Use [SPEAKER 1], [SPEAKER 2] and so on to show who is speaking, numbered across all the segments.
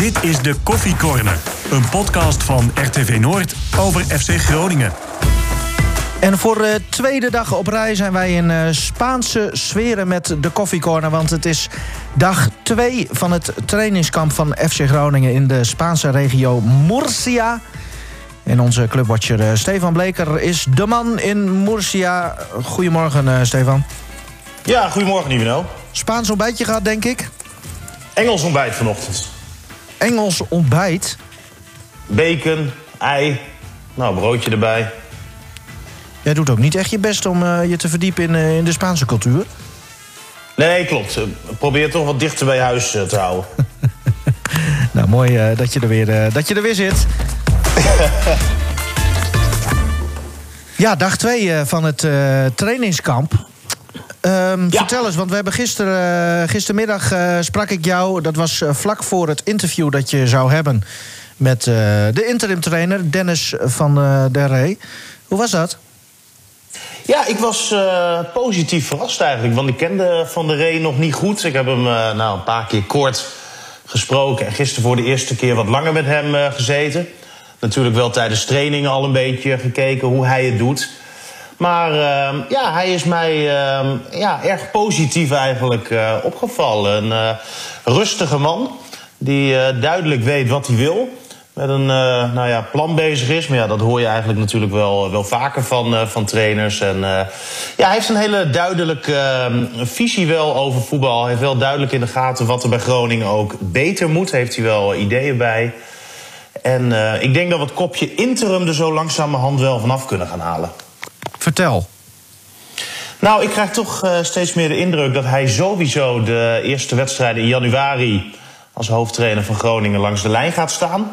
[SPEAKER 1] Dit is de Koffie Corner, een podcast van RTV Noord over FC Groningen.
[SPEAKER 2] En voor de tweede dag op rij zijn wij in uh, Spaanse sferen met de Coffee Corner. Want het is dag 2 van het trainingskamp van FC Groningen in de Spaanse regio Murcia. En onze clubwatcher uh, Stefan Bleker is de man in Murcia. Goedemorgen, Stefan.
[SPEAKER 3] Ja, goedemorgen, Nivino.
[SPEAKER 2] Spaans ontbijtje gehad, denk ik?
[SPEAKER 3] Engels ontbijt vanochtend.
[SPEAKER 2] Engels ontbijt?
[SPEAKER 3] Bacon, ei, nou, broodje erbij.
[SPEAKER 2] Jij doet ook niet echt je best om uh, je te verdiepen in, uh, in, de Spaanse cultuur?
[SPEAKER 3] Nee, klopt. Probeer toch wat dichter bij huis uh, te houden.
[SPEAKER 2] nou, mooi dat, je er weer, dat je er weer zit. ja, dag 2 van het trainingskamp. Um, ja. Vertel eens, want we hebben gisteren, gistermiddag sprak ik jou... dat was vlak voor het interview dat je zou hebben... met de interim trainer Dennis van der Rey. Hoe was dat?
[SPEAKER 3] Ja, ik was positief verrast eigenlijk. Want ik kende Van der Rey nog niet goed. Ik heb hem nou, een paar keer kort gesproken. En gisteren voor de eerste keer wat langer met hem gezeten. Natuurlijk wel tijdens trainingen al een beetje gekeken hoe hij het doet. Maar ja, hij is mij ja, erg positief eigenlijk opgevallen. Een rustige man die duidelijk weet wat hij wil met een nou ja, plan bezig is. Maar ja, dat hoor je eigenlijk natuurlijk wel, wel vaker van, van trainers. En ja, hij heeft een hele duidelijke ehm, visie wel over voetbal. Hij heeft wel duidelijk in de gaten wat er bij Groningen ook beter moet. Heeft hij wel ideeën bij. En ik denk dat we het kopje interim er zo langzamerhand wel vanaf kunnen gaan halen.
[SPEAKER 2] Vertel.
[SPEAKER 3] Nou, ik krijg toch steeds meer de indruk dat hij sowieso de eerste wedstrijden in januari als hoofdtrainer van Groningen langs de lijn gaat staan.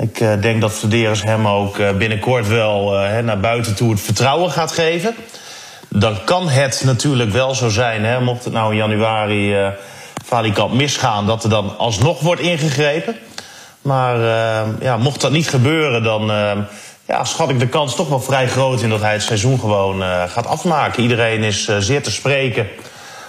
[SPEAKER 3] Ik uh, denk dat Verderes hem ook uh, binnenkort wel naar buiten toe het vertrouwen gaat geven. Dan kan het natuurlijk wel zo zijn, mocht het nou in januari Valikant misgaan, dat er dan alsnog wordt ingegrepen. Maar ja, mocht dat niet gebeuren, dan ja, schat ik de kans toch wel vrij groot in dat hij het seizoen gewoon gaat afmaken. Iedereen is zeer te spreken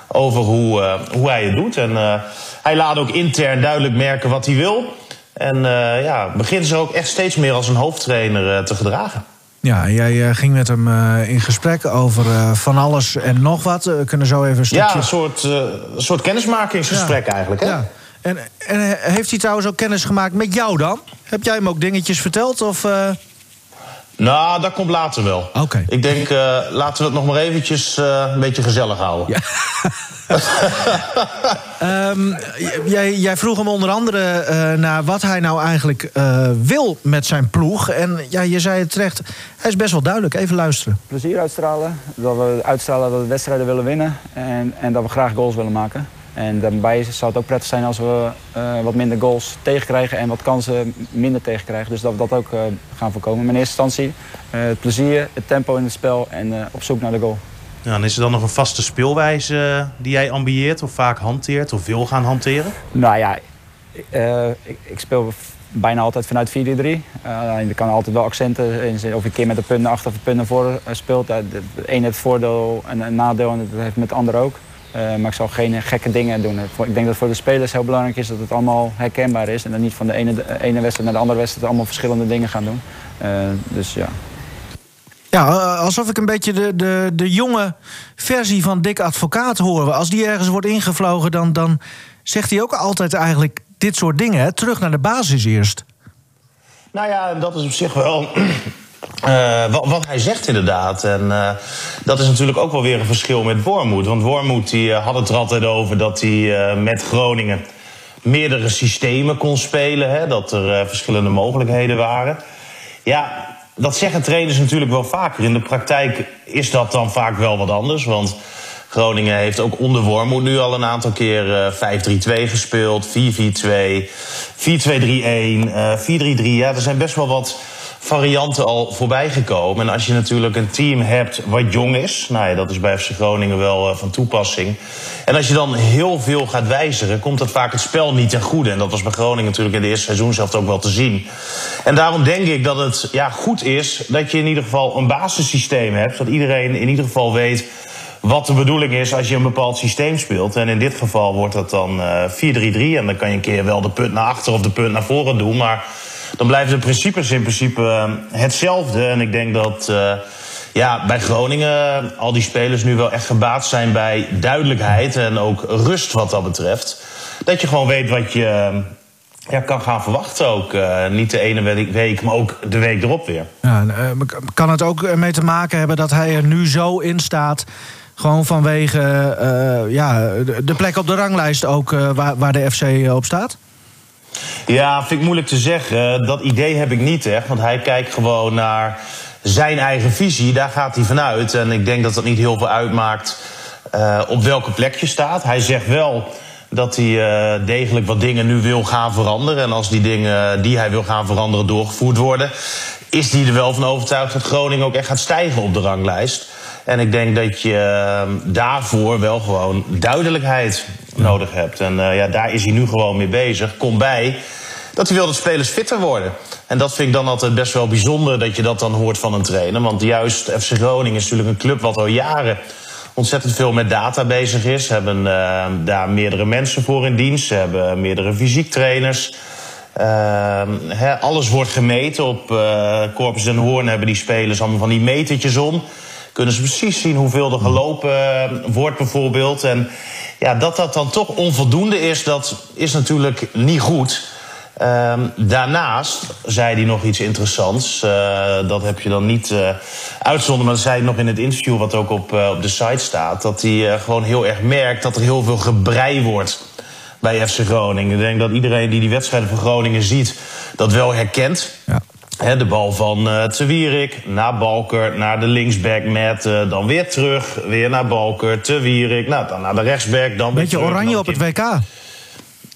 [SPEAKER 3] over hoe, hoe hij het doet. En hij laat ook intern duidelijk merken wat hij wil. En ja, begint ze ook echt steeds meer als een hoofdtrainer te gedragen.
[SPEAKER 2] Ja, jij ging met hem in gesprek over van alles en nog wat. We kunnen zo even een stukje...
[SPEAKER 3] Ja, een soort, soort kennismakingsgesprek ja. eigenlijk. Hè? Ja.
[SPEAKER 2] En, en heeft hij trouwens ook kennis gemaakt met jou dan? Heb jij hem ook dingetjes verteld? Of,
[SPEAKER 3] nou, dat komt later wel.
[SPEAKER 2] Oké.
[SPEAKER 3] Ik denk, uh, laten we het nog maar eventjes uh, een beetje gezellig houden. Ja.
[SPEAKER 2] um, jij, jij, vroeg hem onder andere uh, naar wat hij nou eigenlijk wil met zijn ploeg. En ja, je zei het terecht, hij is best wel duidelijk. Even luisteren.
[SPEAKER 4] Plezier uitstralen. Dat we uitstralen dat we wedstrijden willen winnen. En, en dat we graag goals willen maken. En daarbij zou het ook prettig zijn als we uh, wat minder goals tegenkrijgen en wat kansen minder tegenkrijgen. Dus dat we dat ook uh, gaan voorkomen. Maar in eerste instantie uh, het plezier, het tempo in het spel en op zoek naar de goal.
[SPEAKER 5] Ja, dan is er dan nog een vaste speelwijze die jij ambieert of vaak hanteert of wil gaan hanteren?
[SPEAKER 4] Nou ja, ik, ik, speel bijna altijd vanuit 4-3. er kan altijd wel accenten in. Of een keer met de punten achter of de punten voor speelt. De, de, de een heeft voordeel en een nadeel en dat heeft met de ander ook. Uh, maar ik zal geen gekke dingen doen. Ik denk dat voor de spelers heel belangrijk is dat het allemaal herkenbaar is. En dat niet van de ene, de ene wedstrijd naar de andere wedstrijd allemaal verschillende dingen gaan doen. Uh, dus ja.
[SPEAKER 2] Ja, alsof ik een beetje de, de, de jonge versie van Dick Advocaat hoor. Als die ergens wordt ingevlogen, dan, dan zegt hij ook altijd eigenlijk dit soort dingen. Hè? Terug naar de basis eerst.
[SPEAKER 3] Nou ja, dat is op zich wel uh, wat, wat, hij zegt inderdaad. En uh, dat is natuurlijk ook wel weer een verschil met Wormoed. Want Wormoed die, uh, had het er altijd over dat hij met Groningen meerdere systemen kon spelen. Hè, dat er verschillende mogelijkheden waren. Ja, dat zeggen trainers natuurlijk wel vaker. In de praktijk is dat dan vaak wel wat anders. Want Groningen heeft ook onder Wormoed nu al een aantal keer 5-3-2 gespeeld. 4-4-2, 4-2-3-1, 4-3-3. Ja, er zijn best wel wat varianten al voorbij gekomen. En als je natuurlijk een team hebt wat jong is, nou ja, dat is bij FC Groningen wel uh, van toepassing. En als je dan heel veel gaat wijzigen, komt dat vaak het spel niet ten goede. En dat was bij Groningen natuurlijk in de eerste seizoen zelf ook wel te zien. En daarom denk ik dat het ja, goed is dat je in ieder geval een basissysteem hebt. Dat iedereen in ieder geval weet wat de bedoeling is als je een bepaald systeem speelt. En in dit geval wordt dat dan uh, 4-3-3. En dan kan je een keer wel de punt naar achter of de punt naar voren doen. Maar dan blijven de principes in principe uh, hetzelfde. En ik denk dat uh, ja, bij Groningen al die spelers nu wel echt gebaat zijn bij duidelijkheid. En ook rust wat dat betreft. Dat je gewoon weet wat je ja, kan gaan verwachten ook. Niet de ene week, maar ook de week erop weer.
[SPEAKER 2] Ja, kan het ook mee te maken hebben dat hij er nu zo in staat... gewoon vanwege ja, de plek op de ranglijst ook waar, waar de FC op staat?
[SPEAKER 3] Ja, vind ik moeilijk te zeggen. Dat idee heb ik niet echt. Want hij kijkt gewoon naar zijn eigen visie. Daar gaat hij vanuit. En ik denk dat dat niet heel veel uitmaakt op welke plek je staat. Hij zegt wel dat hij uh, degelijk wat dingen nu wil gaan veranderen. En als die dingen die hij wil gaan veranderen doorgevoerd worden, is hij er wel van overtuigd dat Groningen ook echt gaat stijgen op de ranglijst. En ik denk dat je uh, daarvoor wel gewoon duidelijkheid nodig hebt. En uh, ja, daar is hij nu gewoon mee bezig. Kom bij dat hij wil dat spelers fitter worden. En dat vind ik dan altijd best wel bijzonder dat je dat dan hoort van een trainer. Want juist FC Groningen is natuurlijk een club wat al jaren ontzettend veel met data bezig is. Ze hebben uh, daar meerdere mensen voor in dienst. Ze hebben meerdere fysiektrainers. Uh, alles wordt gemeten. Op uh, Corpus en Hoorn hebben die spelers allemaal van die metertjes om. Kunnen ze precies zien hoeveel er gelopen wordt bijvoorbeeld. En ja, dat dat dan toch onvoldoende is, dat is natuurlijk niet goed. Um, daarnaast zei hij nog iets interessants. Uh, dat heb je dan niet uh, uitzonden, maar dat zei hij nog in het interview... wat ook op, uh, op de site staat. Dat hij gewoon heel erg merkt dat er heel veel gebrei wordt bij FC Groningen. Ik denk dat iedereen die die wedstrijden van Groningen ziet... dat wel herkent. Ja. He, de bal van uh, Te Wierik naar Balker, naar de linksback met... Uh, dan weer terug, weer naar Balker, Te Wierik... Nou, dan naar de rechtsback, dan
[SPEAKER 2] Beetje
[SPEAKER 3] weer terug,
[SPEAKER 2] oranje op het WK.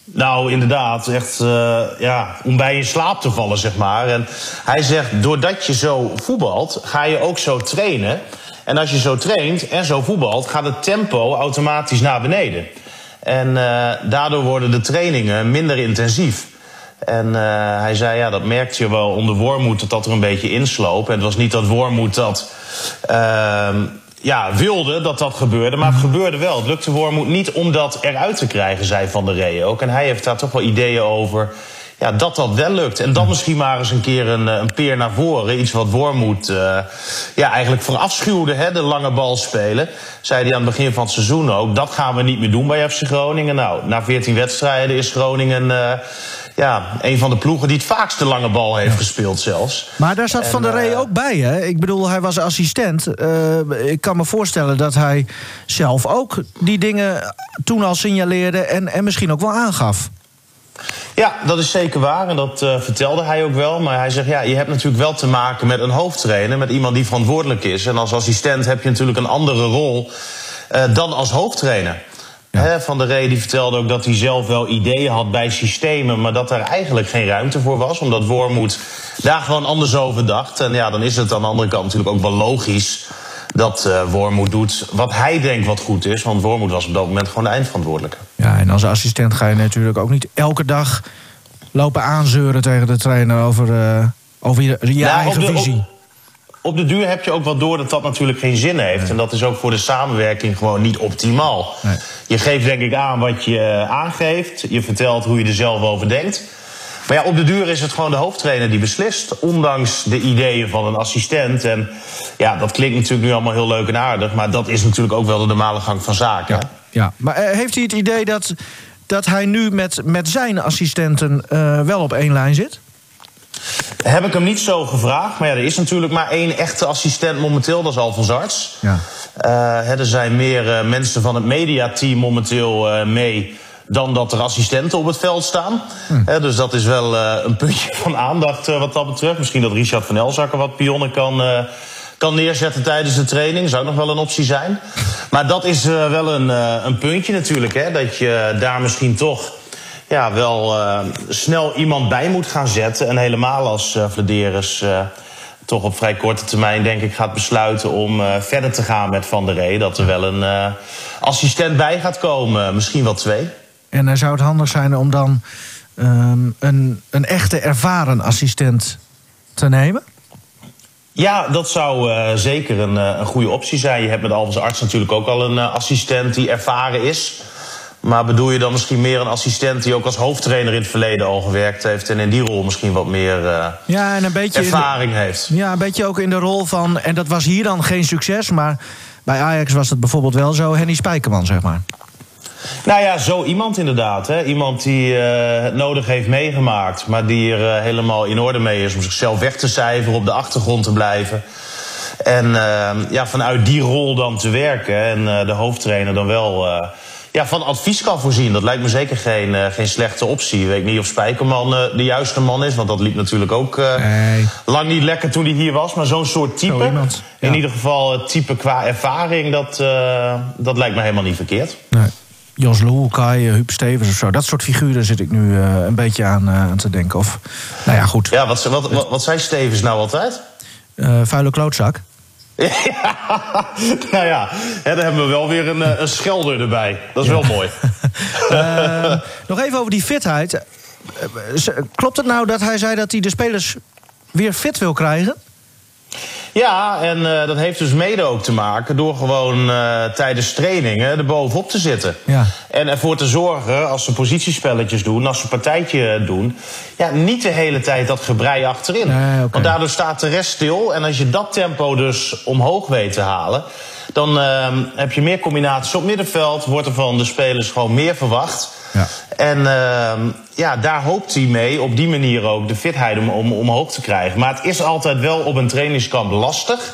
[SPEAKER 3] Nou, inderdaad. Echt, uh, ja, om bij in slaap te vallen, zeg maar. En hij zegt, doordat je zo voetbalt, ga je ook zo trainen. En als je zo traint en zo voetbalt, gaat het tempo automatisch naar beneden. En uh, daardoor worden de trainingen minder intensief. En uh, hij zei, ja, dat merkte je wel onder Wormoed dat dat er een beetje insloop. En het was niet dat Wormoed dat ja, wilde dat dat gebeurde. Maar het gebeurde wel. Het lukte Wormoed niet om dat eruit te krijgen, zei Van der Rey ook. En hij heeft daar toch wel ideeën over ja, dat dat wel lukt. En dan misschien maar eens een keer een, een peer naar voren. Iets wat Wormoed uh, ja, eigenlijk verafschuwde, hè, de lange bal spelen. Zei hij aan het begin van het seizoen ook. Dat gaan we niet meer doen bij FC Groningen. Nou, na 14 wedstrijden is Groningen... Uh, ja, een van de ploegen die het vaakst de lange bal heeft gespeeld zelfs.
[SPEAKER 2] Maar daar zat en, Van der Rey ook bij, hè? Ik bedoel, hij was assistent. Uh, ik kan me voorstellen dat hij zelf ook die dingen toen al signaleerde... en, en misschien ook wel aangaf.
[SPEAKER 3] Ja, dat is zeker waar en dat uh, vertelde hij ook wel. Maar hij zegt, ja, je hebt natuurlijk wel te maken met een hoofdtrainer... met iemand die verantwoordelijk is. En als assistent heb je natuurlijk een andere rol uh, dan als hoofdtrainer. Van der Rey die vertelde ook dat hij zelf wel ideeën had bij systemen, maar dat er eigenlijk geen ruimte voor was, omdat Wormoed daar gewoon anders over dacht. En ja, dan is het aan de andere kant natuurlijk ook wel logisch dat uh, Wormoed doet wat hij denkt wat goed is, want Wormoed was op dat moment gewoon de eindverantwoordelijke.
[SPEAKER 2] Ja, en als assistent ga je natuurlijk ook niet elke dag lopen aanzeuren tegen de trainer over, uh, over je, je nou, eigen de, visie.
[SPEAKER 3] Op, op de duur heb je ook wel door dat dat natuurlijk geen zin heeft. Nee. En dat is ook voor de samenwerking gewoon niet optimaal. Nee. Je geeft denk ik aan wat je aangeeft. Je vertelt hoe je er zelf over denkt. Maar ja, op de duur is het gewoon de hoofdtrainer die beslist. Ondanks de ideeën van een assistent. En ja, dat klinkt natuurlijk nu allemaal heel leuk en aardig. Maar dat is natuurlijk ook wel de normale gang van zaken.
[SPEAKER 2] Ja, ja. maar uh, heeft hij het idee dat, dat hij nu met, met zijn assistenten uh, wel op één lijn zit?
[SPEAKER 3] Heb ik hem niet zo gevraagd. Maar ja, er is natuurlijk maar één echte assistent momenteel. Dat is Alfons Arts. Ja. Uh, er zijn meer uh, mensen van het mediateam momenteel uh, mee dan dat er assistenten op het veld staan. Hm. dus dat is wel een puntje van aandacht wat dat betreft. Misschien dat Richard van Elzakker wat pionnen kan, kan neerzetten tijdens de training. Zou nog wel een optie zijn. Maar dat is wel een, een puntje natuurlijk. Hè, dat je daar misschien toch ja, wel uh, snel iemand bij moet gaan zetten. En helemaal als uh, Vladeris uh, toch op vrij korte termijn, denk ik, gaat besluiten om verder te gaan met Van der Rey. Dat er wel een assistent bij gaat komen, misschien wel twee.
[SPEAKER 2] En dan zou het handig zijn om dan um, een, een echte ervaren assistent te nemen?
[SPEAKER 3] Ja, dat zou uh, zeker een, een goede optie zijn. Je hebt met Alves Arts natuurlijk ook al een assistent die ervaren is. Maar bedoel je dan misschien meer een assistent die ook als hoofdtrainer in het verleden al gewerkt heeft en in die rol misschien wat meer
[SPEAKER 2] ja, en een beetje
[SPEAKER 3] ervaring heeft?
[SPEAKER 2] Ja, een beetje ook in de rol van, en dat was hier dan geen succes, maar bij Ajax was het bijvoorbeeld wel zo, Henny Spijkerman, zeg maar.
[SPEAKER 3] Nou ja, zo iemand inderdaad. Hè? Iemand die uh, het nodig heeft meegemaakt, maar die er uh, helemaal in orde mee is om zichzelf weg te cijferen, op de achtergrond te blijven. En ja, vanuit die rol dan te werken en de hoofdtrainer dan wel ja, van advies kan voorzien. Dat lijkt me zeker geen, geen slechte optie. Ik weet niet of Spijkerman de juiste man is, want dat liep natuurlijk ook nee. lang niet lekker toen hij hier was. Maar zo'n soort type, Zo iemand, ja. in ieder geval het type qua ervaring, dat, dat lijkt me helemaal niet verkeerd.
[SPEAKER 2] Nee. Jos Loel, Kai, eh, Huub Stevens of zo. Dat soort figuren zit ik nu uh, een beetje aan, uh, aan, te denken. Of, nou ja, goed.
[SPEAKER 3] Ja, wat, wat, wat, wat zei Stevens nou altijd?
[SPEAKER 2] Uh, vuile klootzak.
[SPEAKER 3] Ja, nou ja, dan hebben we wel weer een, een schelder erbij. Dat is ja. wel mooi.
[SPEAKER 2] nog even over die fitheid. Klopt het nou dat hij zei dat hij de spelers weer fit wil krijgen?
[SPEAKER 3] Ja, en uh, dat heeft dus mede ook te maken door gewoon uh, tijdens trainingen er bovenop te zitten. Ja. En ervoor te zorgen, als ze positiespelletjes doen, als ze partijtje doen, ja, niet de hele tijd dat gebrei achterin. Nee, okay. Want daardoor staat de rest stil. En als je dat tempo dus omhoog weet te halen, dan uh, heb je meer combinaties op middenveld, wordt er van de spelers gewoon meer verwacht. Ja. En uh, ja, daar hoopt hij mee op die manier ook de fitheid om, om omhoog te krijgen. Maar het is altijd wel op een trainingskamp lastig.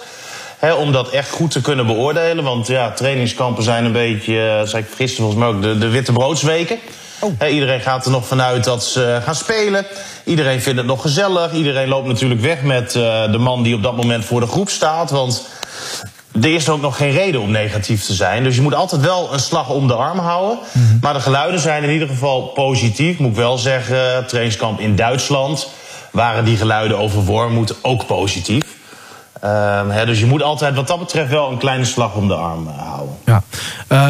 [SPEAKER 3] Om dat echt goed te kunnen beoordelen. Want ja, trainingskampen zijn een beetje, uh, zei ik gisteren volgens mij ook, de, de witte broodsweken. Oh. He, iedereen gaat er nog vanuit dat ze gaan spelen. Iedereen vindt het nog gezellig. Iedereen loopt natuurlijk weg met uh, de man die op dat moment voor de groep staat. Want er is ook nog geen reden om negatief te zijn. Dus je moet altijd wel een slag om de arm houden. Mm -hmm. Maar de geluiden zijn in ieder geval positief. Moet ik wel zeggen, trainingskamp in Duitsland... waren die geluiden over Wormoed ook positief. Um, he, dus je moet altijd wat dat betreft wel een kleine slag om de arm uh, houden.
[SPEAKER 2] Ja,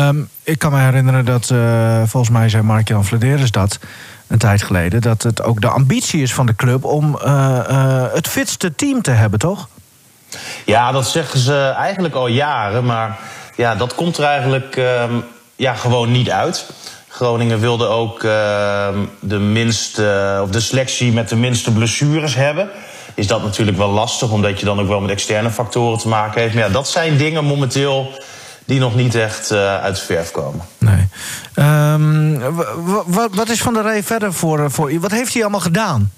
[SPEAKER 2] um, ik kan me herinneren dat, uh, volgens mij zei Mark-Jan Vladeres dat... een tijd geleden, dat het ook de ambitie is van de club... om uh, het fitste team te hebben, toch?
[SPEAKER 3] Ja, dat zeggen ze eigenlijk al jaren. Maar ja, dat komt er eigenlijk um, ja, gewoon niet uit. Groningen wilde ook uh, de, minste, of de selectie met de minste blessures hebben. Is dat natuurlijk wel lastig, omdat je dan ook wel met externe factoren te maken heeft. Maar ja, dat zijn dingen momenteel die nog niet echt uh, uit de verf komen.
[SPEAKER 2] Nee. Um, wat is Van der Rey verder voor, voor... Wat heeft hij allemaal gedaan?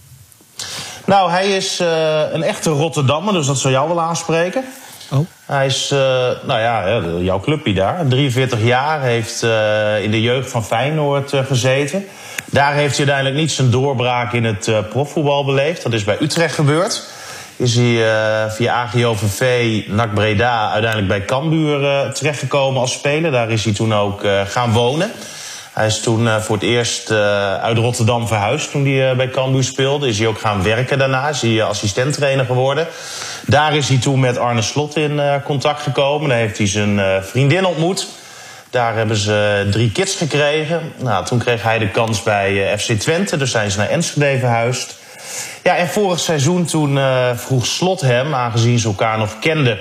[SPEAKER 3] Nou, hij is uh, een echte Rotterdammer, dus dat zou jou wel aanspreken. Oh. Hij is, uh, nou ja, jouw clubje daar. 43 jaar, heeft uh, in de jeugd van Feyenoord gezeten. Daar heeft hij uiteindelijk niet zijn doorbraak in het profvoetbal beleefd. Dat is bij Utrecht gebeurd. Is hij via AGOVV, NAC Breda, uiteindelijk bij Cambuur terechtgekomen als speler. Daar is hij toen ook gaan wonen. Hij is toen uh, voor het eerst uh, uit Rotterdam verhuisd toen hij uh, bij Cambuur speelde. Is hij ook gaan werken daarna, is hij assistenttrainer geworden. Daar is hij toen met Arne Slot in contact gekomen. Daar heeft hij zijn vriendin ontmoet. Daar hebben ze drie kids gekregen. Nou, toen kreeg hij de kans bij FC Twente, dus zijn ze naar Enschede verhuisd. Ja, en vorig seizoen toen vroeg Slot hem, aangezien ze elkaar nog kenden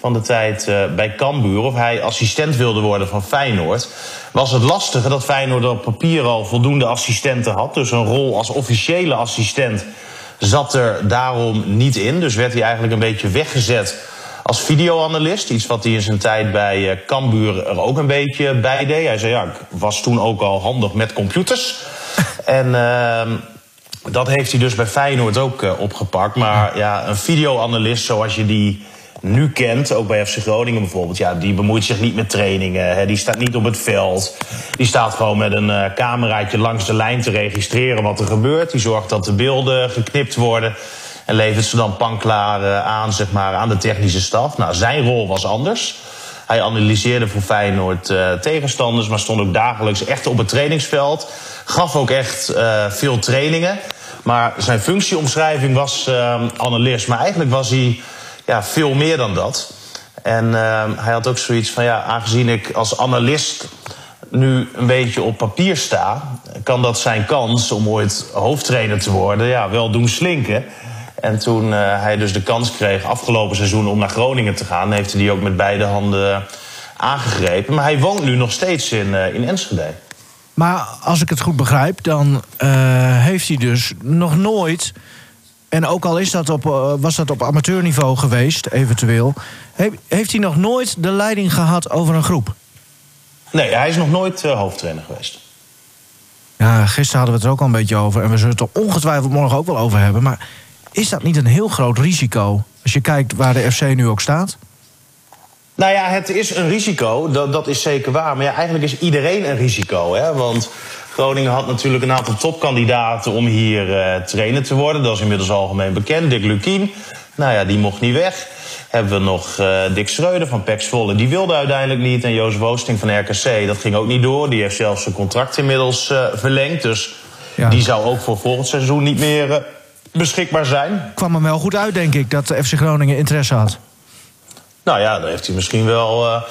[SPEAKER 3] van de tijd uh, bij Cambuur... of hij assistent wilde worden van Feyenoord... was het lastige dat Feyenoord op papier al voldoende assistenten had. Dus een rol als officiële assistent zat er daarom niet in. Dus werd hij eigenlijk een beetje weggezet als videoanalist. Iets wat hij in zijn tijd bij uh, Cambuur er ook een beetje bij deed. Hij zei, ja, ik was toen ook al handig met computers. en... Uh, dat heeft hij dus bij Feyenoord ook uh, opgepakt. Maar ja, een videoanalist zoals je die nu kent, ook bij FC Groningen bijvoorbeeld, ja, die bemoeit zich niet met trainingen. Hè, die staat niet op het veld. Die staat gewoon met een uh, cameraatje langs de lijn te registreren wat er gebeurt. Die zorgt dat de beelden geknipt worden. En levert ze dan panklaar uh, aan, zeg maar, aan de technische staf. Nou, zijn rol was anders. Hij analyseerde voor Feyenoord uh, tegenstanders, maar stond ook dagelijks echt op het trainingsveld. Gaf ook echt veel trainingen. Maar zijn functieomschrijving was analist. Maar eigenlijk was hij ja, veel meer dan dat. En uh, hij had ook zoiets van, ja, aangezien ik als analist nu een beetje op papier sta, kan dat zijn kans om ooit hoofdtrainer te worden, ja, wel doen slinken. En toen hij dus de kans kreeg afgelopen seizoen om naar Groningen te gaan, heeft hij die ook met beide handen aangegrepen. Maar hij woont nu nog steeds in, in Enschede.
[SPEAKER 2] Maar als ik het goed begrijp, dan heeft hij dus nog nooit en ook al is dat op, uh, was dat op amateurniveau geweest, eventueel... heeft hij nog nooit de leiding gehad over een groep?
[SPEAKER 3] Nee, hij is nog nooit uh, hoofdtrainer geweest.
[SPEAKER 2] Ja, gisteren hadden we het er ook al een beetje over... en we zullen het er ongetwijfeld morgen ook wel over hebben... maar is dat niet een heel groot risico... als je kijkt waar de FC nu ook staat?
[SPEAKER 3] Nou ja, het is een risico, dat, dat is zeker waar. Maar ja, eigenlijk is iedereen een risico. Hè? Want Groningen had natuurlijk een aantal topkandidaten om hier uh, trainer te worden. Dat is inmiddels algemeen bekend. Dick Lukien, nou ja, die mocht niet weg. Hebben we nog uh, Dick Schreuder van Pek Zwolle. Die wilde uiteindelijk niet. En Jozef Woosting van RKC, dat ging ook niet door. Die heeft zelfs zijn contract inmiddels uh, verlengd. Dus ja. die zou ook voor volgend seizoen niet meer beschikbaar zijn.
[SPEAKER 2] Kwam hem wel goed uit, denk ik, dat FC Groningen interesse had.
[SPEAKER 3] Nou ja, dan heeft hij misschien wel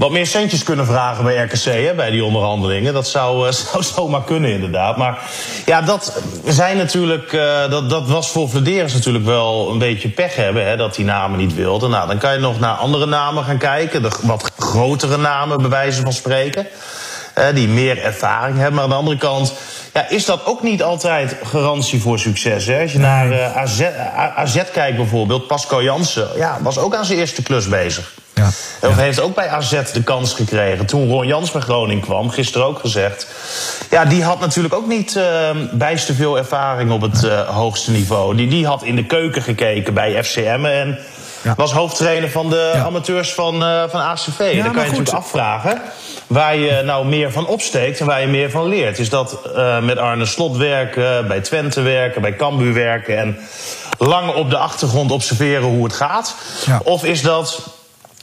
[SPEAKER 3] wat meer centjes kunnen vragen bij RKC hè, bij die onderhandelingen. Dat zou, uh, zou zomaar kunnen, inderdaad. Maar ja, dat zijn natuurlijk. Uh, dat, dat was voor Vladeris natuurlijk wel een beetje pech hebben, hè, dat die namen niet wilden. Nou, dan kan je nog naar andere namen gaan kijken. De wat grotere namen, bij wijze van spreken. Uh, die meer ervaring hebben. Maar aan de andere kant ja, is dat ook niet altijd garantie voor succes. Hè? Als je naar AZ, AZ kijkt bijvoorbeeld, Pascal Jansen ja, was ook aan zijn eerste klus bezig. Ja. Of heeft ook bij AZ de kans gekregen. Toen Ron Jans bij Groningen kwam, gisteren ook gezegd. Ja, die had natuurlijk ook niet uh, bijster veel ervaring op het uh, hoogste niveau. Die, die had in de keuken gekeken bij FCM en ja. was hoofdtrainer van de ja. amateurs van, uh, van ACV. Ja, Dan kan je natuurlijk afvragen waar je nou meer van opsteekt en waar je meer van leert. Is dat uh, met Arne Slot werken, bij Twente werken, bij Cambuur werken... en lang op de achtergrond observeren hoe het gaat? Of is dat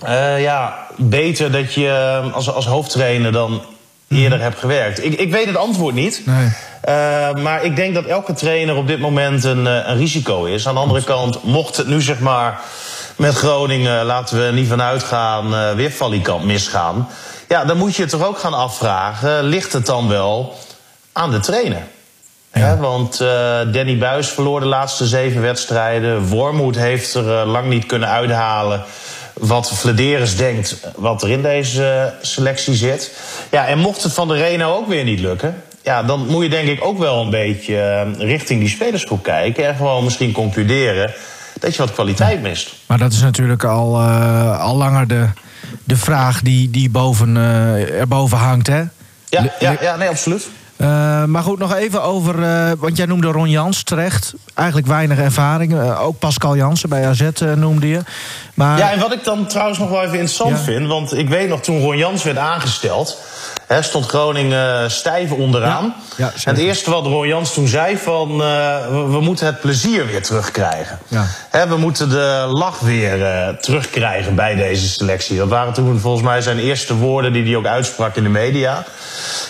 [SPEAKER 3] uh, ja, beter dat je eh, als, als hoofdtrainer dan eerder hebt gewerkt? Ik, ik weet het antwoord niet. Nee. Uh, maar ik denk dat elke trainer op dit moment een, een risico is. Aan de andere kant, mocht het nu zeg maar met Groningen, laten we niet vanuit gaan, uh, weer valikant misgaan. Ja, dan moet je het toch ook gaan afvragen. Ligt het dan wel aan de trainer? Ja. Want uh, Danny Buis verloor de laatste zeven wedstrijden. Wormoed heeft er lang niet kunnen uithalen wat Vladeris denkt wat er in deze selectie zit. Ja, en mocht het van de Reno ook weer niet lukken... Ja, dan moet je denk ik ook wel een beetje eh, richting die spelersgroep kijken... en gewoon misschien concluderen dat je wat kwaliteit mist.
[SPEAKER 2] Maar dat is natuurlijk al, uh, al langer de, de vraag die, die boven, uh, erboven hangt, hè?
[SPEAKER 3] Ja, ja, ja nee, absoluut.
[SPEAKER 2] Uh, maar goed, nog even over. Uh, want jij noemde Ron Jans terecht. Eigenlijk weinig ervaring. Uh, ook Pascal Jansen bij AZ noemde je.
[SPEAKER 3] Maar... Ja, en wat ik dan trouwens nog wel even interessant ja. vind. Want ik weet nog toen Ron Jans werd aangesteld. Stond Groningen stijf onderaan. Ja, ja, en het eerste wat Ron Jans toen zei: van we, we, moeten het plezier weer terugkrijgen. Hè, we moeten de lach weer terugkrijgen bij deze selectie. Dat waren toen volgens mij zijn eerste woorden die hij ook uitsprak in de media.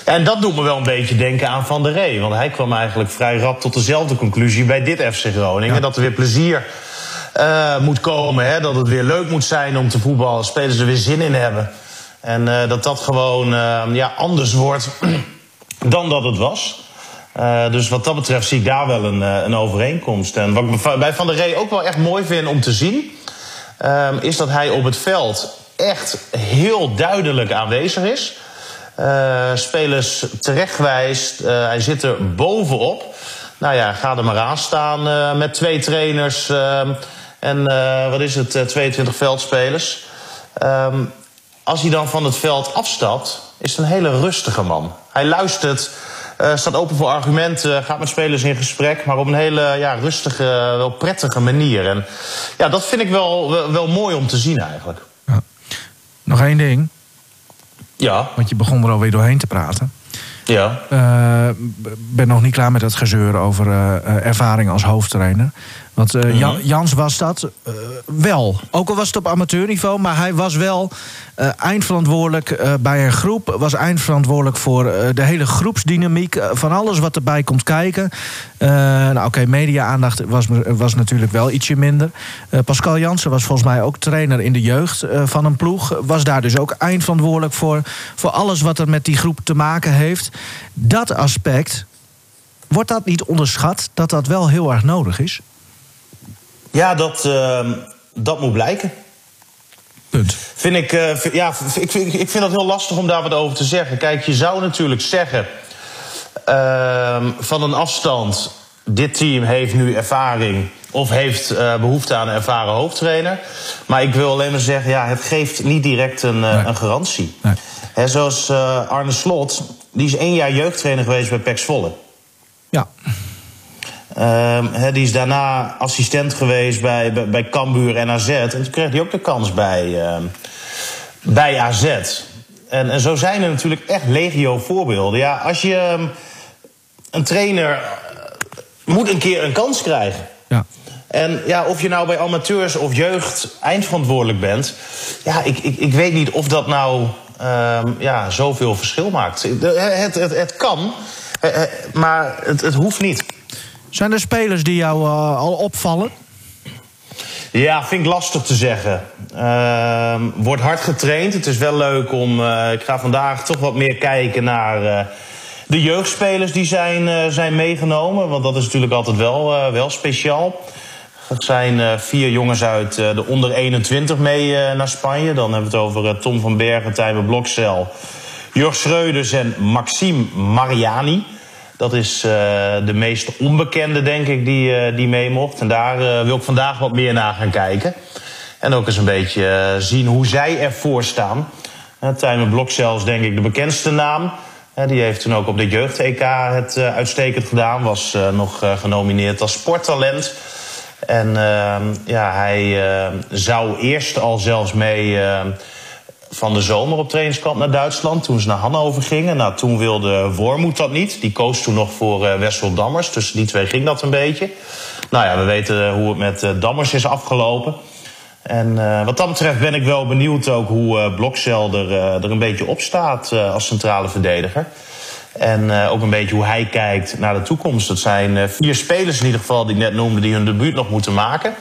[SPEAKER 3] En dat doet me wel een beetje denken aan Van der Rey. Want hij kwam eigenlijk vrij rap tot dezelfde conclusie bij dit FC Groningen. Ja. Dat er weer plezier uh, moet komen. Hè? Dat het weer leuk moet zijn om te voetballen. Spelers er weer zin in hebben. En uh, dat dat gewoon uh, ja, anders wordt dan dat het was. dus wat dat betreft zie ik daar wel een, een overeenkomst. En wat ik bij Van der Rey ook wel echt mooi vind om te zien... is dat hij op het veld echt heel duidelijk aanwezig is... Spelers terechtwijst. Hij zit er bovenop. Nou ja, ga er maar aan staan met twee trainers en wat is het, 22 veldspelers. Um, als hij dan van het veld afstapt, is het een hele rustige man. Hij luistert, staat open voor argumenten, gaat met spelers in gesprek, maar op een hele ja, rustige, wel prettige manier. En ja, dat vind ik wel, wel, wel mooi om te zien eigenlijk. Ja.
[SPEAKER 2] Nog één ding.
[SPEAKER 3] Ja.
[SPEAKER 2] Want je begon er alweer doorheen te praten.
[SPEAKER 3] Ja.
[SPEAKER 2] Uh, ben nog niet klaar met dat gezeur over uh, ervaring als hoofdtrainer. Want uh, Jan, Jans was dat wel. Ook al was het op amateurniveau, maar hij was wel uh, eindverantwoordelijk bij een groep. Was eindverantwoordelijk voor de hele groepsdynamiek. van alles wat erbij komt kijken. nou, Oké, okay, media-aandacht was, was natuurlijk wel ietsje minder. Pascal Jansen was volgens mij ook trainer in de jeugd van een ploeg. Was daar dus ook eindverantwoordelijk voor. Voor alles wat er met die groep te maken heeft. Dat aspect. Wordt dat niet onderschat dat dat wel heel erg nodig is?
[SPEAKER 3] Ja, dat, ehm, dat moet blijken.
[SPEAKER 2] Punt.
[SPEAKER 3] Vind ik, eh, ja, ik, vind, ik vind dat heel lastig om daar wat over te zeggen. Kijk, je zou natuurlijk zeggen ehm, van een afstand... dit team heeft nu ervaring of heeft eh, behoefte aan een ervaren hoofdtrainer. Maar ik wil alleen maar zeggen, ja, het geeft niet direct een, eh,
[SPEAKER 2] Nee.
[SPEAKER 3] een garantie.
[SPEAKER 2] Nee.
[SPEAKER 3] Hè, zoals Arne Slot, die is één jaar jeugdtrainer geweest bij PEC Zwolle.
[SPEAKER 2] Ja.
[SPEAKER 3] Ehm, die is daarna assistent geweest bij, bij, bij Cambuur en AZ. En toen kreeg hij ook de kans bij, ehm, bij AZ. En, en zo zijn er natuurlijk echt legio voorbeelden. Ja, als je ehm, een trainer eh, moet een keer een kans krijgen.
[SPEAKER 2] Ja.
[SPEAKER 3] En ja, of je nou bij amateurs of jeugd eindverantwoordelijk bent... ja, ik, ik, ik weet niet of dat nou ja, zoveel verschil maakt. De- Het, het, het kan, eh, eh, maar het, het hoeft niet.
[SPEAKER 2] Zijn er spelers die jou eh, al opvallen?
[SPEAKER 3] Ja, vind ik lastig te zeggen. Ehm, wordt hard getraind. Het is wel leuk om. eh, ik ga vandaag toch wat meer kijken naar eh, de jeugdspelers die zijn, zijn meegenomen. Want dat is natuurlijk altijd wel, wel speciaal. Er zijn vier jongens uit de onder 21 mee naar Spanje. Dan hebben we het over Tom van Bergen, Tijmen Blokcel, Jurg Schreuders en Maxime Mariani. Dat is eh, de meest onbekende, denk ik, die, eh, die mee mocht. En daar eh, wil ik vandaag wat meer naar gaan kijken. En ook eens een beetje zien hoe zij ervoor staan. Uh, Tijmen Blokcel is denk ik de bekendste naam. Die heeft toen ook op de jeugd-EK het uitstekend gedaan. Was nog genomineerd als sporttalent. En ehm, ja, hij zou eerst al zelfs mee van de zomer op trainingskamp naar Duitsland. Toen ze naar Hannover gingen. Nou, toen wilde Wormoed dat niet. Die koos toen nog voor eh, Wessel Dammers. Tussen die twee ging dat een beetje. Nou ja, we weten hoe het met eh, Dammers is afgelopen. En eh, wat dat betreft ben ik wel benieuwd ook hoe eh Blokcel er, eh, er een beetje op staat eh, als centrale verdediger. En eh, ook een beetje hoe hij kijkt naar de toekomst. Dat zijn eh, vier spelers in ieder geval die ik net noemde... die hun debuut nog moeten maken.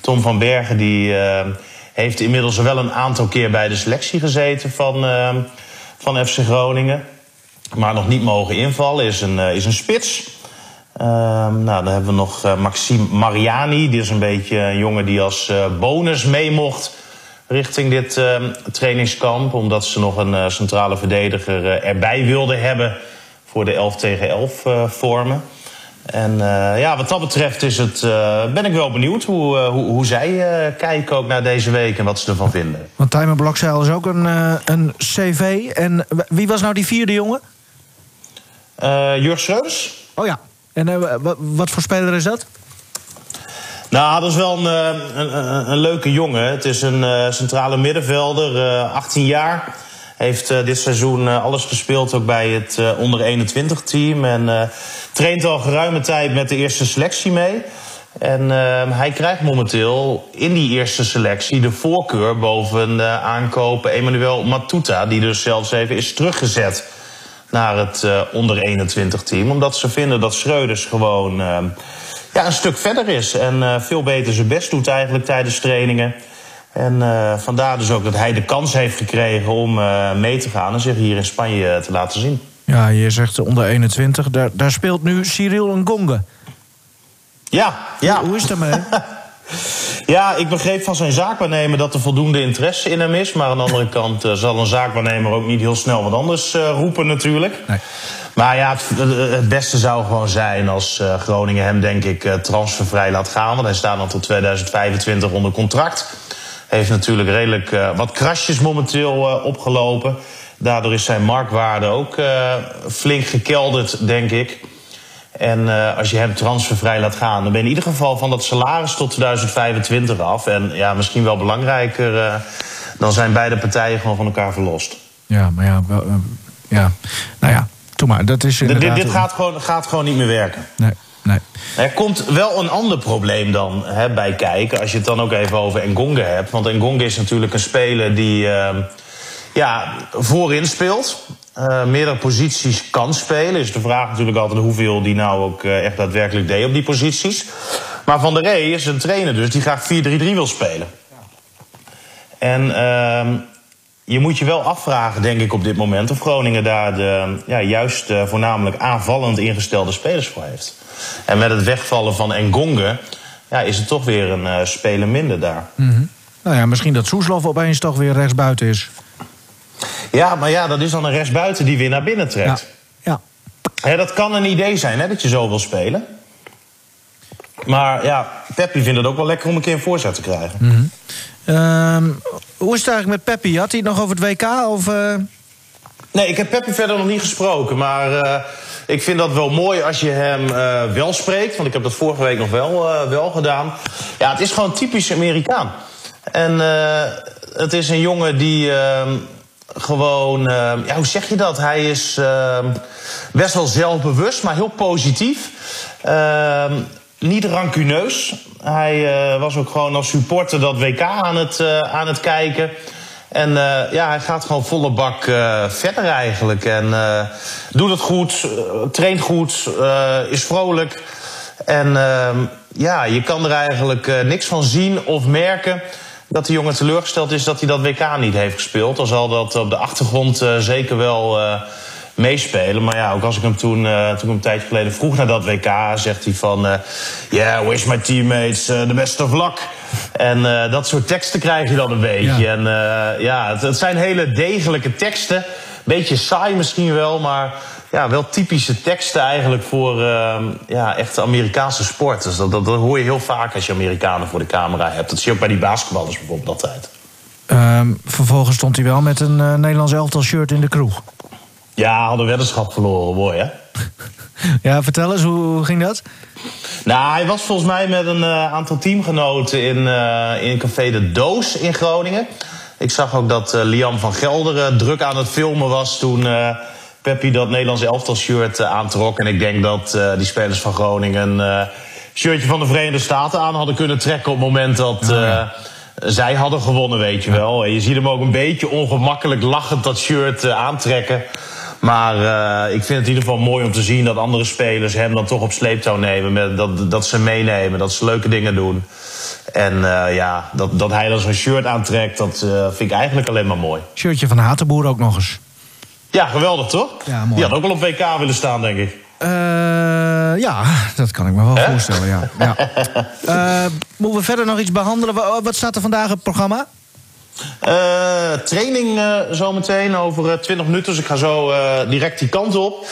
[SPEAKER 3] Tom van Bergen die, eh, heeft inmiddels wel een aantal keer bij de selectie gezeten van, eh, van FC Groningen. Maar nog niet mogen invallen, is een, eh, is een spits. Ehm, nou, dan hebben we nog eh, Maxime Mariani. Die is een beetje een jongen die als eh, bonus mee mocht richting dit eh, trainingskamp. Omdat ze nog een centrale verdediger erbij wilden hebben voor de 11 tegen 11 eh, vormen. En eh, ja, wat dat betreft is het, eh, ben ik wel benieuwd hoe, eh, hoe, hoe zij kijken ook naar deze week en wat ze ervan vinden.
[SPEAKER 2] Want Tijmen Blokzeil is ook een, een cv. En wie was nou die vierde jongen?
[SPEAKER 3] Eh Jurg Schreus?
[SPEAKER 2] Oh ja. En wa- wat voor speler is dat?
[SPEAKER 3] Nou, dat is wel een, een, een, een leuke jongen. Het is een centrale middenvelder, eh 18 jaar. Heeft eh, dit seizoen eh, alles gespeeld, ook bij het eh, onder 21 team. En traint al geruime tijd met de eerste selectie mee. En eh, hij krijgt momenteel in die eerste selectie de voorkeur boven de aankopen Emmanuel Matuta. Die dus zelfs even is teruggezet naar het onder 21 team. Omdat ze vinden dat Schreuders gewoon eh, ja, een stuk verder is. En veel beter zijn best doet eigenlijk tijdens trainingen. En eh, vandaar dus ook dat hij de kans heeft gekregen om eh, mee te gaan en zich hier in Spanje eh, te laten zien.
[SPEAKER 2] Ja, je zegt onder 21. Daar, daar speelt nu Cyril Ngonge.
[SPEAKER 3] Ja, ja.
[SPEAKER 2] Hoe is het daarmee?
[SPEAKER 3] Ja, ik begreep van zijn zaakwaarnemer dat er voldoende interesse in hem is. Maar aan de andere kant zal een zaakwaarnemer ook niet heel snel wat anders roepen natuurlijk.
[SPEAKER 2] Nee.
[SPEAKER 3] Maar ja, het, beste zou gewoon zijn als Groningen hem denk ik transfervrij laat gaan. Want hij staat nog tot 2025 onder contract. Heeft natuurlijk redelijk eh, wat krasjes momenteel eh, opgelopen. Daardoor is zijn marktwaarde ook eh, flink gekelderd, denk ik. En als je hem transfervrij laat gaan, dan ben je in ieder geval van dat salaris tot 2025 af. En ja, misschien wel belangrijker, dan zijn beide partijen gewoon van elkaar verlost.
[SPEAKER 2] ja, maar ja, wel, ja. Nou ja, doe maar. Dat is
[SPEAKER 3] Dit,
[SPEAKER 2] inderdaad...
[SPEAKER 3] dit gaat, gewoon, gaat gewoon niet meer werken.
[SPEAKER 2] Nee, nee.
[SPEAKER 3] Er komt wel een ander probleem dan hè, bij kijken. Als je het dan ook even over Ngonge hebt. Want Ngonge is natuurlijk een speler die eh, ja, voorin speelt. Eh, meerdere posities kan spelen. Is de vraag natuurlijk altijd hoeveel die nou ook eh, echt daadwerkelijk deed op die posities. Maar Van der Rey is een trainer dus die graag 4-3-3 wil spelen. En ehm, je moet je wel afvragen, denk ik, op dit moment... of Groningen daar de ja, juist eh, voornamelijk aanvallend ingestelde spelers voor heeft. En met het wegvallen van Engonge... ja, is het toch weer een uh, speler minder daar.
[SPEAKER 2] Nou ja, misschien dat Soeslof opeens toch weer rechtsbuiten is.
[SPEAKER 3] Ja, maar ja, dat is dan een rechtsbuiten die weer naar binnen trekt.
[SPEAKER 2] Ja.
[SPEAKER 3] dat kan een idee zijn, hè, dat je zo wil spelen. Maar ja, Peppi vindt het ook wel lekker om een keer een voorzet te krijgen.
[SPEAKER 2] Mm hoe is het eigenlijk met Peppi? Had hij het nog over het WK? Of, uh...
[SPEAKER 3] Nee, ik heb Peppi verder nog niet gesproken. Maar uh, ik vind dat wel mooi als je hem uh, wel spreekt. Want ik heb dat vorige week nog wel, wel gedaan. Ja, het is gewoon typisch Amerikaan. En het is een jongen die ehm, gewoon... ja, hoe zeg je dat? Hij is ehm, best wel zelfbewust, maar heel positief. Ehm, niet rancuneus. Hij uh, was ook gewoon als supporter dat WK aan het, uh, aan het kijken. En uh, ja, hij gaat gewoon volle bak verder eigenlijk. En doet het goed, traint goed, is vrolijk. En ehm, ja, je kan er eigenlijk niks van zien of merken dat de jongen teleurgesteld is dat hij dat WK niet heeft gespeeld. Dan zal dat op de achtergrond zeker wel meespelen. Maar ja, ook als ik hem toen, uh, toen een tijdje geleden vroeg naar dat WK, zegt hij van: uh, Yeah, wish my teammates uh, the best of luck. En dat soort teksten krijg je dan een beetje. Ja. En ja, het, het, zijn hele degelijke teksten. Beetje saai misschien wel, maar ja, wel typische teksten eigenlijk voor ja, echte Amerikaanse sporters. Dat, dat, dat, hoor je heel vaak als je Amerikanen voor de camera hebt. Dat zie je ook bij die basketballers bijvoorbeeld altijd.
[SPEAKER 2] Um, vervolgens stond hij wel met een Nederlands elftal shirt in de kroeg.
[SPEAKER 3] Ja, hadden weddenschap verloren, mooi hè?
[SPEAKER 2] ja, vertel eens, hoe, ging dat?
[SPEAKER 3] Nou, hij was volgens mij met een uh, aantal teamgenoten in, uh, in Café de Doos in Groningen. Ik zag ook dat uh, Liam van Gelderen druk aan het filmen was toen Peppi dat Nederlands elftal shirt aantrok. En ik denk dat die spelers van Groningen een shirtje van de Verenigde Staten aan hadden kunnen trekken op het moment dat. Oh, ja zij hadden gewonnen, weet je wel. Je ziet hem ook een beetje ongemakkelijk lachend dat shirt aantrekken. Maar uh, ik vind het in ieder geval mooi om te zien dat andere spelers hem dan toch op sleeptouw nemen. Met, dat, dat ze meenemen, dat ze leuke dingen doen. En uh, ja, dat, dat hij dan zo'n shirt aantrekt, dat uh, vind ik eigenlijk alleen maar mooi.
[SPEAKER 2] Shirtje van Hatenboer ook nog eens.
[SPEAKER 3] Ja, geweldig toch?
[SPEAKER 2] Ja, mooi.
[SPEAKER 3] Die had ook wel op WK willen staan, denk ik.
[SPEAKER 2] ja, dat kan ik me wel voorstellen, ja. ja. moeten we verder nog iets behandelen? Wat staat er vandaag op het programma?
[SPEAKER 3] Uh, training uh, zometeen over uh, 20 minuten. Dus ik ga zo direct die kant op.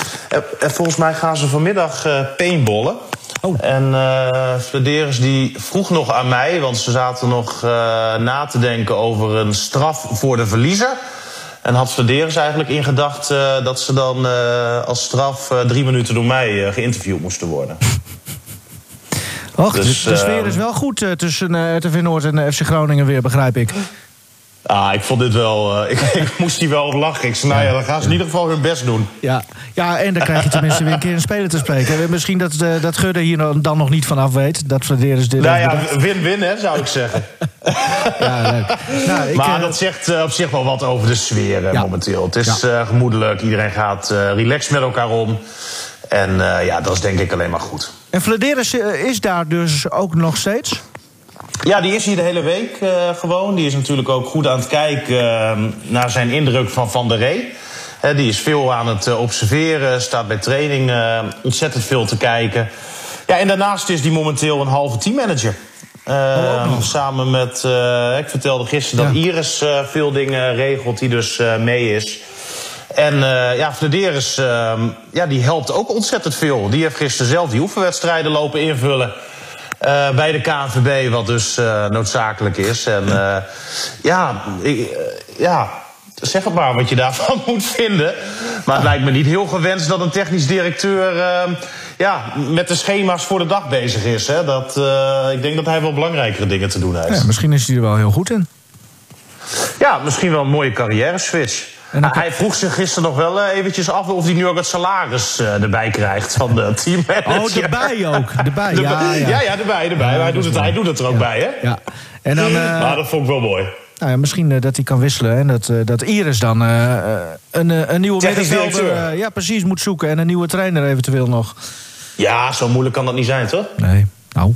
[SPEAKER 3] En volgens mij gaan ze vanmiddag paintballen. Oh. En uh, die vroeg nog aan mij, want ze zaten nog na te denken over een straf voor de verliezer. En had Flederis eigenlijk ingedacht dat ze dan als straf drie minuten door mij geïnterviewd moesten worden.
[SPEAKER 2] Och, dus, de sfeer is wel goed tussen RTV Noord en FC Groningen weer, begrijp ik.
[SPEAKER 3] Ah, ik vond dit wel. Uh, ik, ik, moest hier wel op lachen. Ik zei, nou ja, dan gaan ze in ieder geval hun best doen.
[SPEAKER 2] Ja, ja en dan krijg je tenminste weer een keer een speler te spreken. Misschien dat, uh, dat Gudde hier dan nog niet vanaf weet. Dat Flederis dit.
[SPEAKER 3] Nou ja, win-win, hè, zou ik zeggen.
[SPEAKER 2] ja, leuk. Nou, ik,
[SPEAKER 3] maar uh, dat zegt op zich wel wat over de sfeer ja. momenteel. Het is ja. gemoedelijk. Iedereen gaat relaxed met elkaar om. En ja, dat is denk ik alleen maar goed.
[SPEAKER 2] En Flederis is daar dus ook nog steeds?
[SPEAKER 3] Ja, die is hier de hele week uh, gewoon. Die is natuurlijk ook goed aan het kijken uh, naar zijn indruk van Van der Ree. He, die is veel aan het uh, observeren, staat bij training ontzettend veel te kijken. Ja, en daarnaast is die momenteel een halve teammanager. Oh, samen met, ik vertelde gisteren dat Iris veel dingen regelt, die dus mee is. En ja, Flederis, ja, die helpt ook ontzettend veel. Die heeft gisteren zelf die oefenwedstrijden lopen invullen. Uh, bij de KNVB, wat dus uh, noodzakelijk is. En uh, ja, ik, ja, zeg het maar wat je daarvan moet vinden. Maar het lijkt me niet heel gewenst dat een technisch directeur ja, met de schema's voor de dag bezig is. Hè. Dat, ik denk dat hij wel belangrijkere dingen te doen heeft.
[SPEAKER 2] Ja, misschien is hij er wel heel goed in.
[SPEAKER 3] Ja, misschien wel een mooie carrière switch. En hij vroeg zich gisteren nog wel eventjes af of hij nu ook het salaris uh, erbij krijgt van de teammanager.
[SPEAKER 2] Oh, erbij ook. Erbij, ja,
[SPEAKER 3] ja. ja, ja, erbij, erbij. hij, doet het, hij doet het er ook bij, hè?
[SPEAKER 2] Ja. En dan, uh,
[SPEAKER 3] maar dat vond ik wel mooi.
[SPEAKER 2] Nou ja, misschien uh, dat hij kan wisselen en dat, dat Iris dan een, een nieuwe middenvelder ja, precies moet zoeken en een nieuwe trainer eventueel nog.
[SPEAKER 3] Ja, zo moeilijk kan dat niet zijn, toch?
[SPEAKER 2] Nee, nou.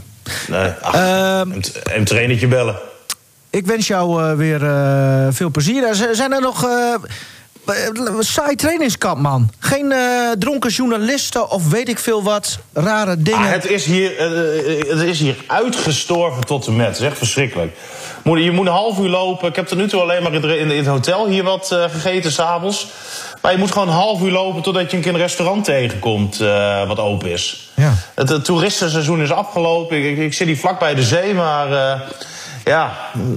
[SPEAKER 3] Nee, ach, een, een trainertje bellen.
[SPEAKER 2] Ik wens jou uh, weer uh, veel plezier. Zijn er nog Eh, Saai trainingskamp, man. Geen eh, dronken journalisten of weet ik veel wat. Rare dingen.
[SPEAKER 3] Ah, het, is hier, eh, het is hier uitgestorven tot en met. Het is echt verschrikkelijk. Moet- Je moet een half uur lopen. Ik heb tot nu toe alleen maar in het- in het hotel hier wat eh, gegeten s'avonds. Maar je moet gewoon een half uur lopen totdat je een keer een restaurant tegenkomt eh, wat open is.
[SPEAKER 2] Ja.
[SPEAKER 3] Het, het toeristenseizoen is afgelopen. Ik, ik, ik zit hier vlak bij de zee, maar eh, ja,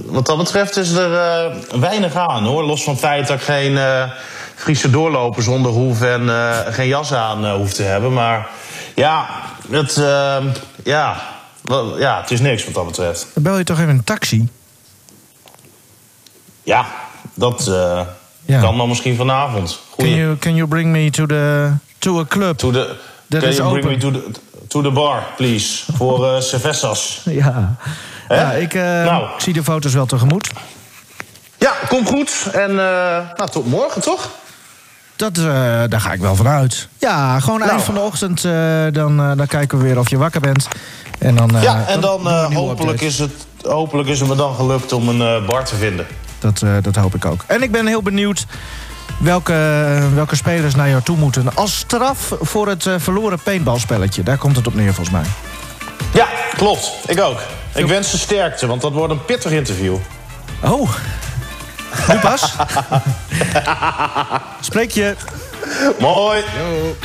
[SPEAKER 3] wat dat betreft is er eh, weinig aan hoor. Los van het feit dat ik geen eh, Friese doorlopen zonder hoef en eh, geen jas aan eh, hoef te hebben. Maar ja, het, eh, ja, wel, ja, het is niks wat dat betreft.
[SPEAKER 2] Dan bel je toch even een taxi?
[SPEAKER 3] Ja, dat eh,
[SPEAKER 2] Ja.
[SPEAKER 3] kan dan misschien vanavond.
[SPEAKER 2] Can you, can you bring me to, the, to a club?
[SPEAKER 3] To the,
[SPEAKER 2] Dat
[SPEAKER 3] can
[SPEAKER 2] is
[SPEAKER 3] you bring
[SPEAKER 2] open.
[SPEAKER 3] me to the, to the bar, please. Voor eh cervezas.
[SPEAKER 2] Ja, ja ik, eh,
[SPEAKER 3] Nou.
[SPEAKER 2] ik zie de foto's wel tegemoet.
[SPEAKER 3] Ja, kom goed. En eh, nou, tot morgen toch?
[SPEAKER 2] Dat, eh, daar ga ik wel vanuit. Ja, gewoon eind
[SPEAKER 3] Nou.
[SPEAKER 2] van de ochtend. dan, dan kijken we weer of je wakker bent. En dan,
[SPEAKER 3] ja, en dan hopelijk,
[SPEAKER 2] update.
[SPEAKER 3] is het, hopelijk is het me dan gelukt om een bar te vinden.
[SPEAKER 2] Dat, dat hoop ik ook. En ik ben heel benieuwd welke, welke spelers naar jou toe moeten. Als straf voor het verloren paintballspelletje. Daar komt het op neer volgens mij.
[SPEAKER 3] Ja, klopt. Ik ook. Ik wens ze sterkte, want dat wordt een pittig interview.
[SPEAKER 2] Oh, nu pas? Spreek je.
[SPEAKER 3] Mooi.
[SPEAKER 2] Yo.